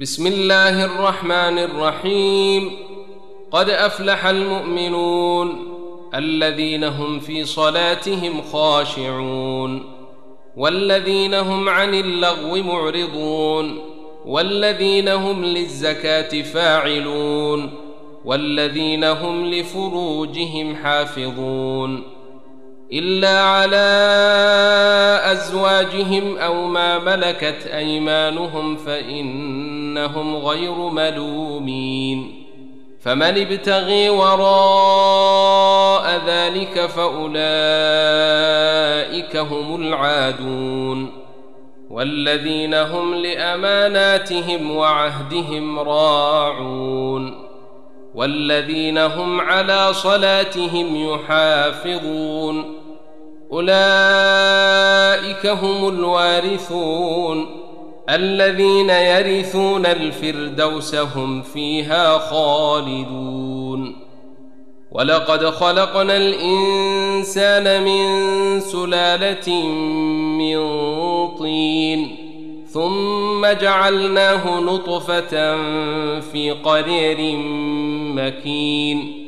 بسم الله الرحمن الرحيم. قد أفلح المؤمنون الذين هم في صلاتهم خاشعون والذين هم عن اللغو معرضون والذين هم للزكاة فاعلون والذين هم لفروجهم حافظون. إلا على أزواجهم أو ما ملكت أيمانهم فانهم غير ملومين. فمن ابتغي وراء ذلك فأولئك هم العادون. والذين هم لأماناتهم وعهدهم راعون. والذين هم على صلاتهم يحافظون. أولئك هم الوارثون. الذين يرثون الفردوس هم فيها خالدون. ولقد خلقنا الإنسان من سلالة من طين ثم جعلناه نطفة في قرير مكين.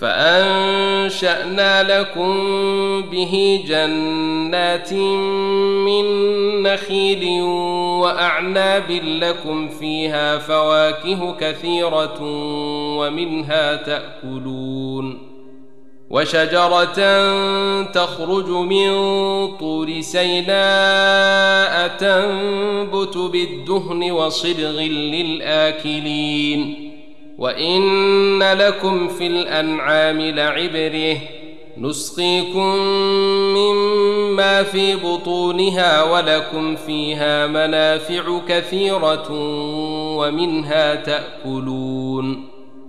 فأنشأنا لكم به جنات من نخيل وأعناب لكم فيها فواكه كثيرة ومنها تأكلون وشجرة تخرج من طور سيناء تنبت بالدهن وصبغ للآكلين وان لكم في الانعام لعبره نسقيكم مما في بطونها ولكم فيها منافع كثيره ومنها تاكلون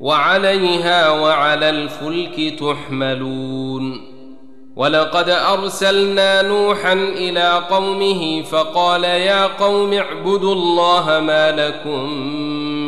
وعليها وعلى الفلك تحملون ولقد ارسلنا نوحا إلى قومه فقال يا قوم اعبدوا الله ما لكم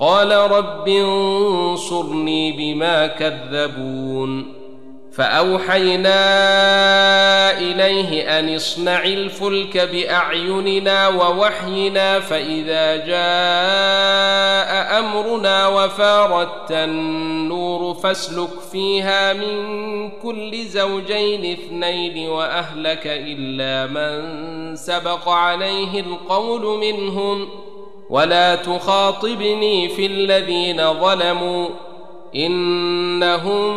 قال رب انصرني بما كذبون فأوحينا إليه أن اصنع الفلك بأعيننا ووحينا فإذا جاء أمرنا وفارت النور فاسلك فيها من كل زوجين اثنين وأهلك إلا من سبق عليه القول منهم ولا تخاطبني في الذين ظلموا إنهم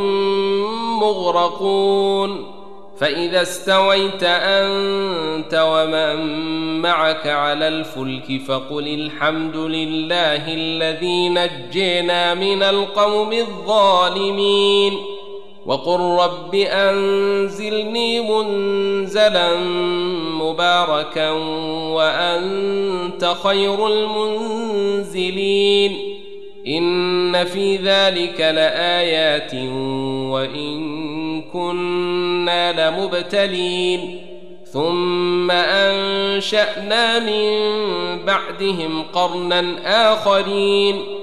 مغرقون. فإذا استويت أنت ومن معك على الفلك فقل الحمد لله الذي نجينا من القوم الظالمين. وقل رب أنزلني منزلا مباركا وأنت خير المنزلين إن في ذلك لآيات وإن كنا لمبتلين ثم أنشأنا من بعدهم قرنا آخرين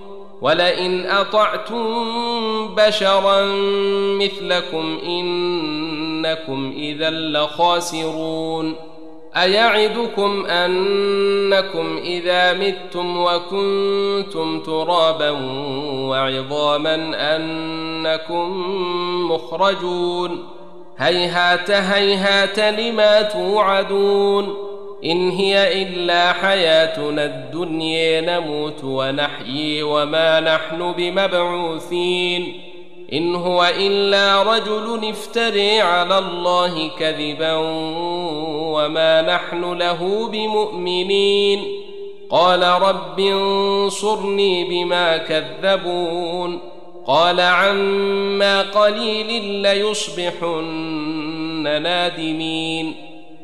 ولئن أطعتم بشرا مثلكم إنكم إذا لخاسرون أيعدكم أنكم إذا متم وكنتم ترابا وعظاما أنكم مخرجون هيهات هيهات لما توعدون إن هي إلا حياتنا الدنيا نموت ونحيي وما نحن بمبعوثين. إن هو إلا رجل افتري على الله كذبا وما نحن له بمؤمنين. قال رب انصرني بما كذبون. قال عما قليل ليصبحن نادمين.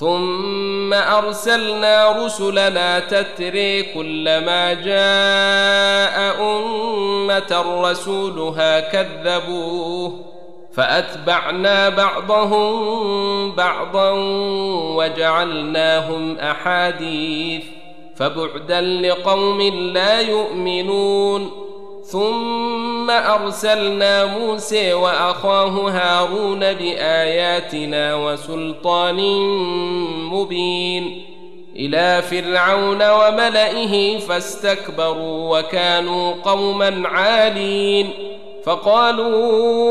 ثم ارسلنا رسلنا تتري كلما جاء امه رسولها كذبوه فاتبعنا بعضهم بعضا وجعلناهم احاديث فبعدا لقوم لا يؤمنون ثم أرسلنا موسى وأخاه هارون بآياتنا وسلطان مبين إلى فرعون وملئه فاستكبروا وكانوا قوما عالين فقالوا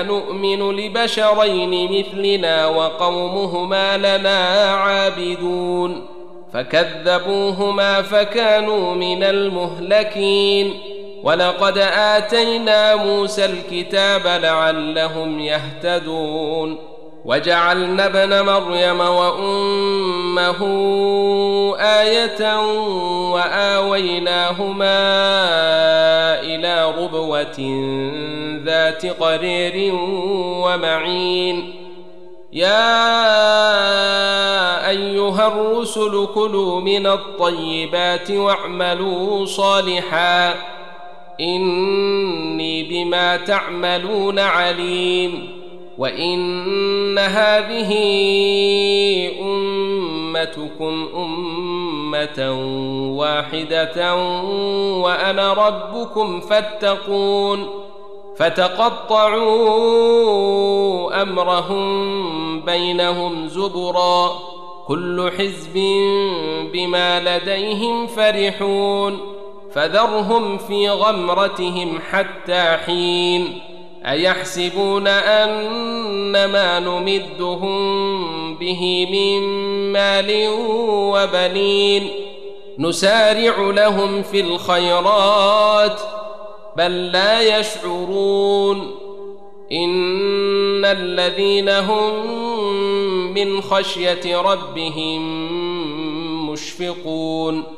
انومن لبشرين مثلنا وقومهما لنا عابدون فكذبوهما فكانوا من المهلكين ولقد آتينا موسى الكتاب لعلهم يهتدون. وجعلنا ابن مريم وأمه آية وآويناهما إلى ربوة ذات قرير ومعين. يا أيها الرسل كلوا من الطيبات واعملوا صالحا. إني بما تعملون عليم وإن هذه أمتكم أمة واحدة وأنا ربكم فاتقون فتقطعوا أمرهم بينهم زبرا كل حزب بما لديهم فرحون فذرهم في غمرتهم حتى حين أيحسبون ان ما نمدهم به من مال وبنين نسارع لهم في الخيرات بل لا يشعرون إن الذين هم من خشية ربهم مشفقون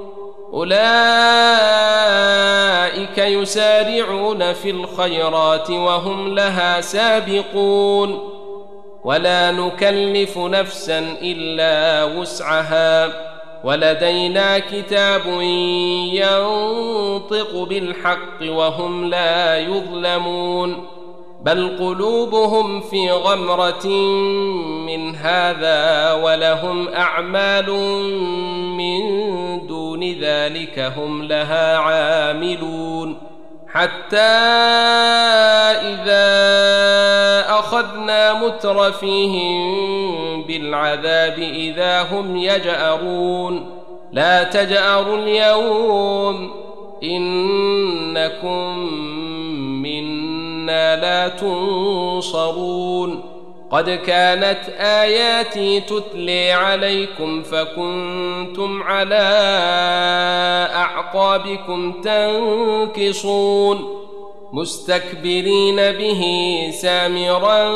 أولئك يسارعون في الخيرات وهم لها سابقون. ولا نكلف نفسا إلا وسعها. ولدينا كتاب ينطق بالحق وهم لا يظلمون. بل قلوبهم في غمرة من هذا ولهم أعمال من دون ذلك هم لها عاملون حتى إذا أخذنا مترفيهم بالعذاب إذا هم يجأرون. لا تجأروا اليوم إنكم منا لا تنصرون. قد كانت آياتي تتلي عليكم فكنتم على أعقابكم تنكصون مستكبرين به سامرا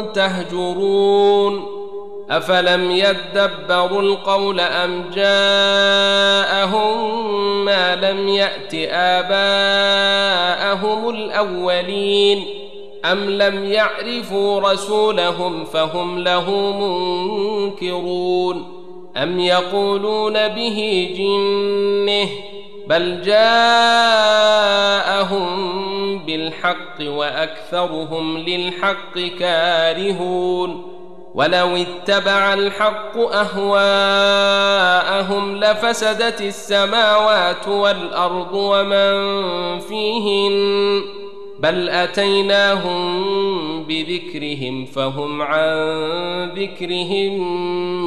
تهجرون أفلم يدبروا القول أم جاءهم ما لم يأت آباءهم الأولين ام لم يعرفوا رسولهم فهم له منكرون ام يقولون به جنه بل جاءهم بالحق واكثرهم للحق كارهون ولو اتبع الحق اهواءهم لفسدت السماوات والارض ومن فيهن بل أتيناهم بذكرهم فهم عن ذكرهم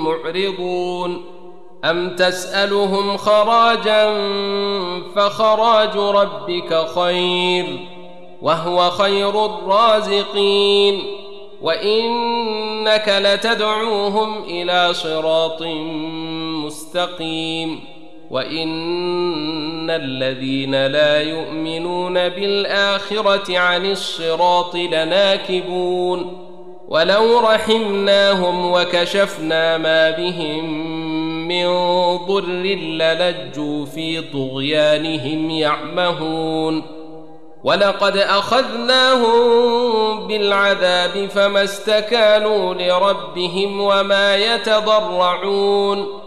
معرضون. أم تسألهم خراجا فخراج ربك خير وهو خير الرازقين. وإنك لتدعوهم إلى صراط مستقيم. وان الذين لا يؤمنون بالاخره عن الصراط لناكبون ولو رحمناهم وكشفنا ما بهم من ضر للجوا في طغيانهم يعمهون ولقد اخذناهم بالعذاب فما استكانوا لربهم وما يتضرعون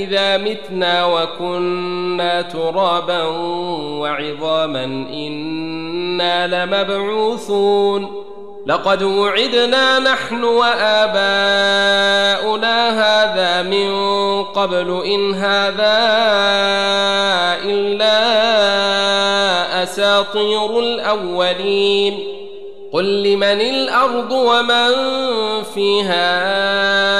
أإذا متنا وكنا ترابا وعظاما إنا لمبعوثون لقد وعدنا نحن وآباؤنا هذا من قبل إن هذا إلا أساطير الأولين قل لمن الأرض ومن فيها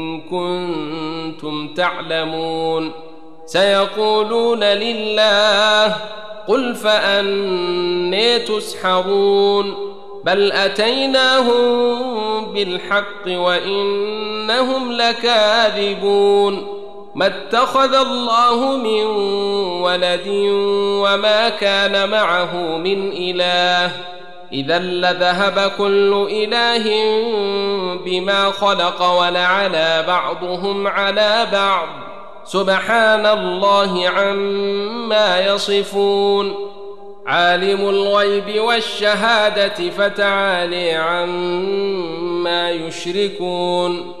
كنتم تعلمون سيقولون لله قل فأني تسحرون بل أتيناهم بالحق وإنهم لكاذبون ما اتخذ الله من ولد وما كان معه من إله إذا لذهب كل إله بما خلق ولعلى بعضهم على بعض. سبحان الله عما يصفون. عالم الغيب والشهادة فتعالي عما يشركون.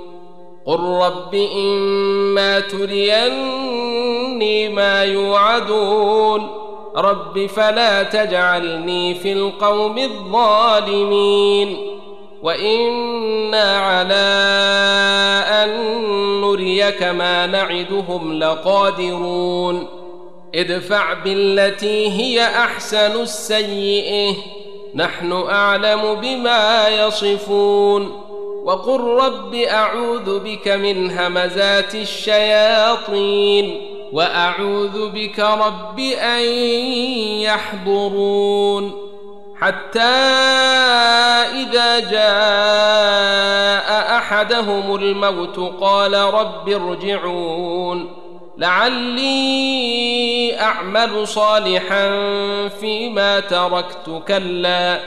قل رب إما تريني ما يوعدون. رب فلا تجعلني في القوم الظالمين وإنا على أن نريك ما نعدهم لقادرون ادفع بالتي هي أحسن السيئة نحن أعلم بما يصفون وقل رب أعوذ بك من همزات الشياطين وأعوذ بك رب أن يحضرون حتى إذا جاء أحدهم الموت قال رب ارجعون لعلي أعمل صالحا فيما تركت كلا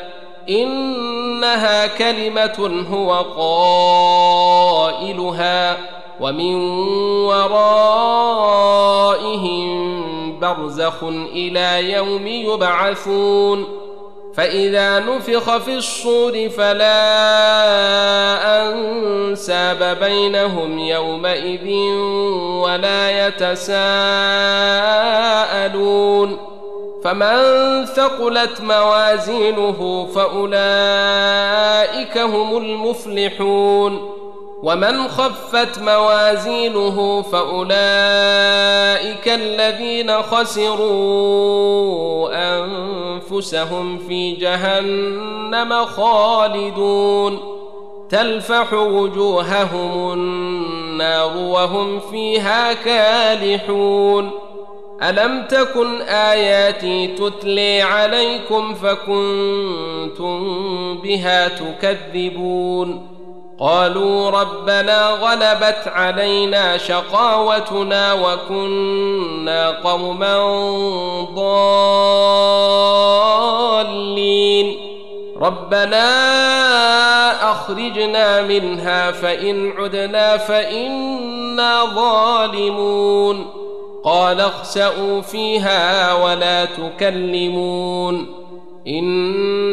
إنها كلمة هو قائلها ومن ورائهم برزخ إلى يوم يبعثون فإذا نفخ في الصور فلا أنساب بينهم يومئذ ولا يتساءلون فمن ثقلت موازينه فأولئك هم المفلحون ومن خفت موازينه فأولئك الذين خسروا أنفسهم في جهنم خالدون. تلفح وجوههم النار وهم فيها كالحون. ألم تكن آياتي تتلي عليكم فكنتم بها تكذبون؟ قالوا ربنا غلبت علينا شقاوتنا وكنا قوما ضالين. ربنا أخرجنا منها فإن عدنا فإنا ظالمون. قال اخسأوا فيها ولا تكلمون.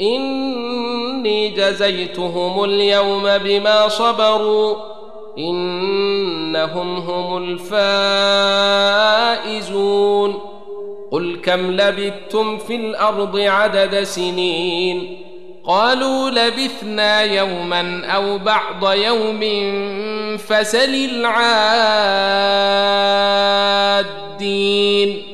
إني جزيتهم اليوم بما صبروا إنهم هم الفائزون قل كم لبثتم في الأرض عدد سنين قالوا لبثنا يوما أو بعض يوم فسل العادين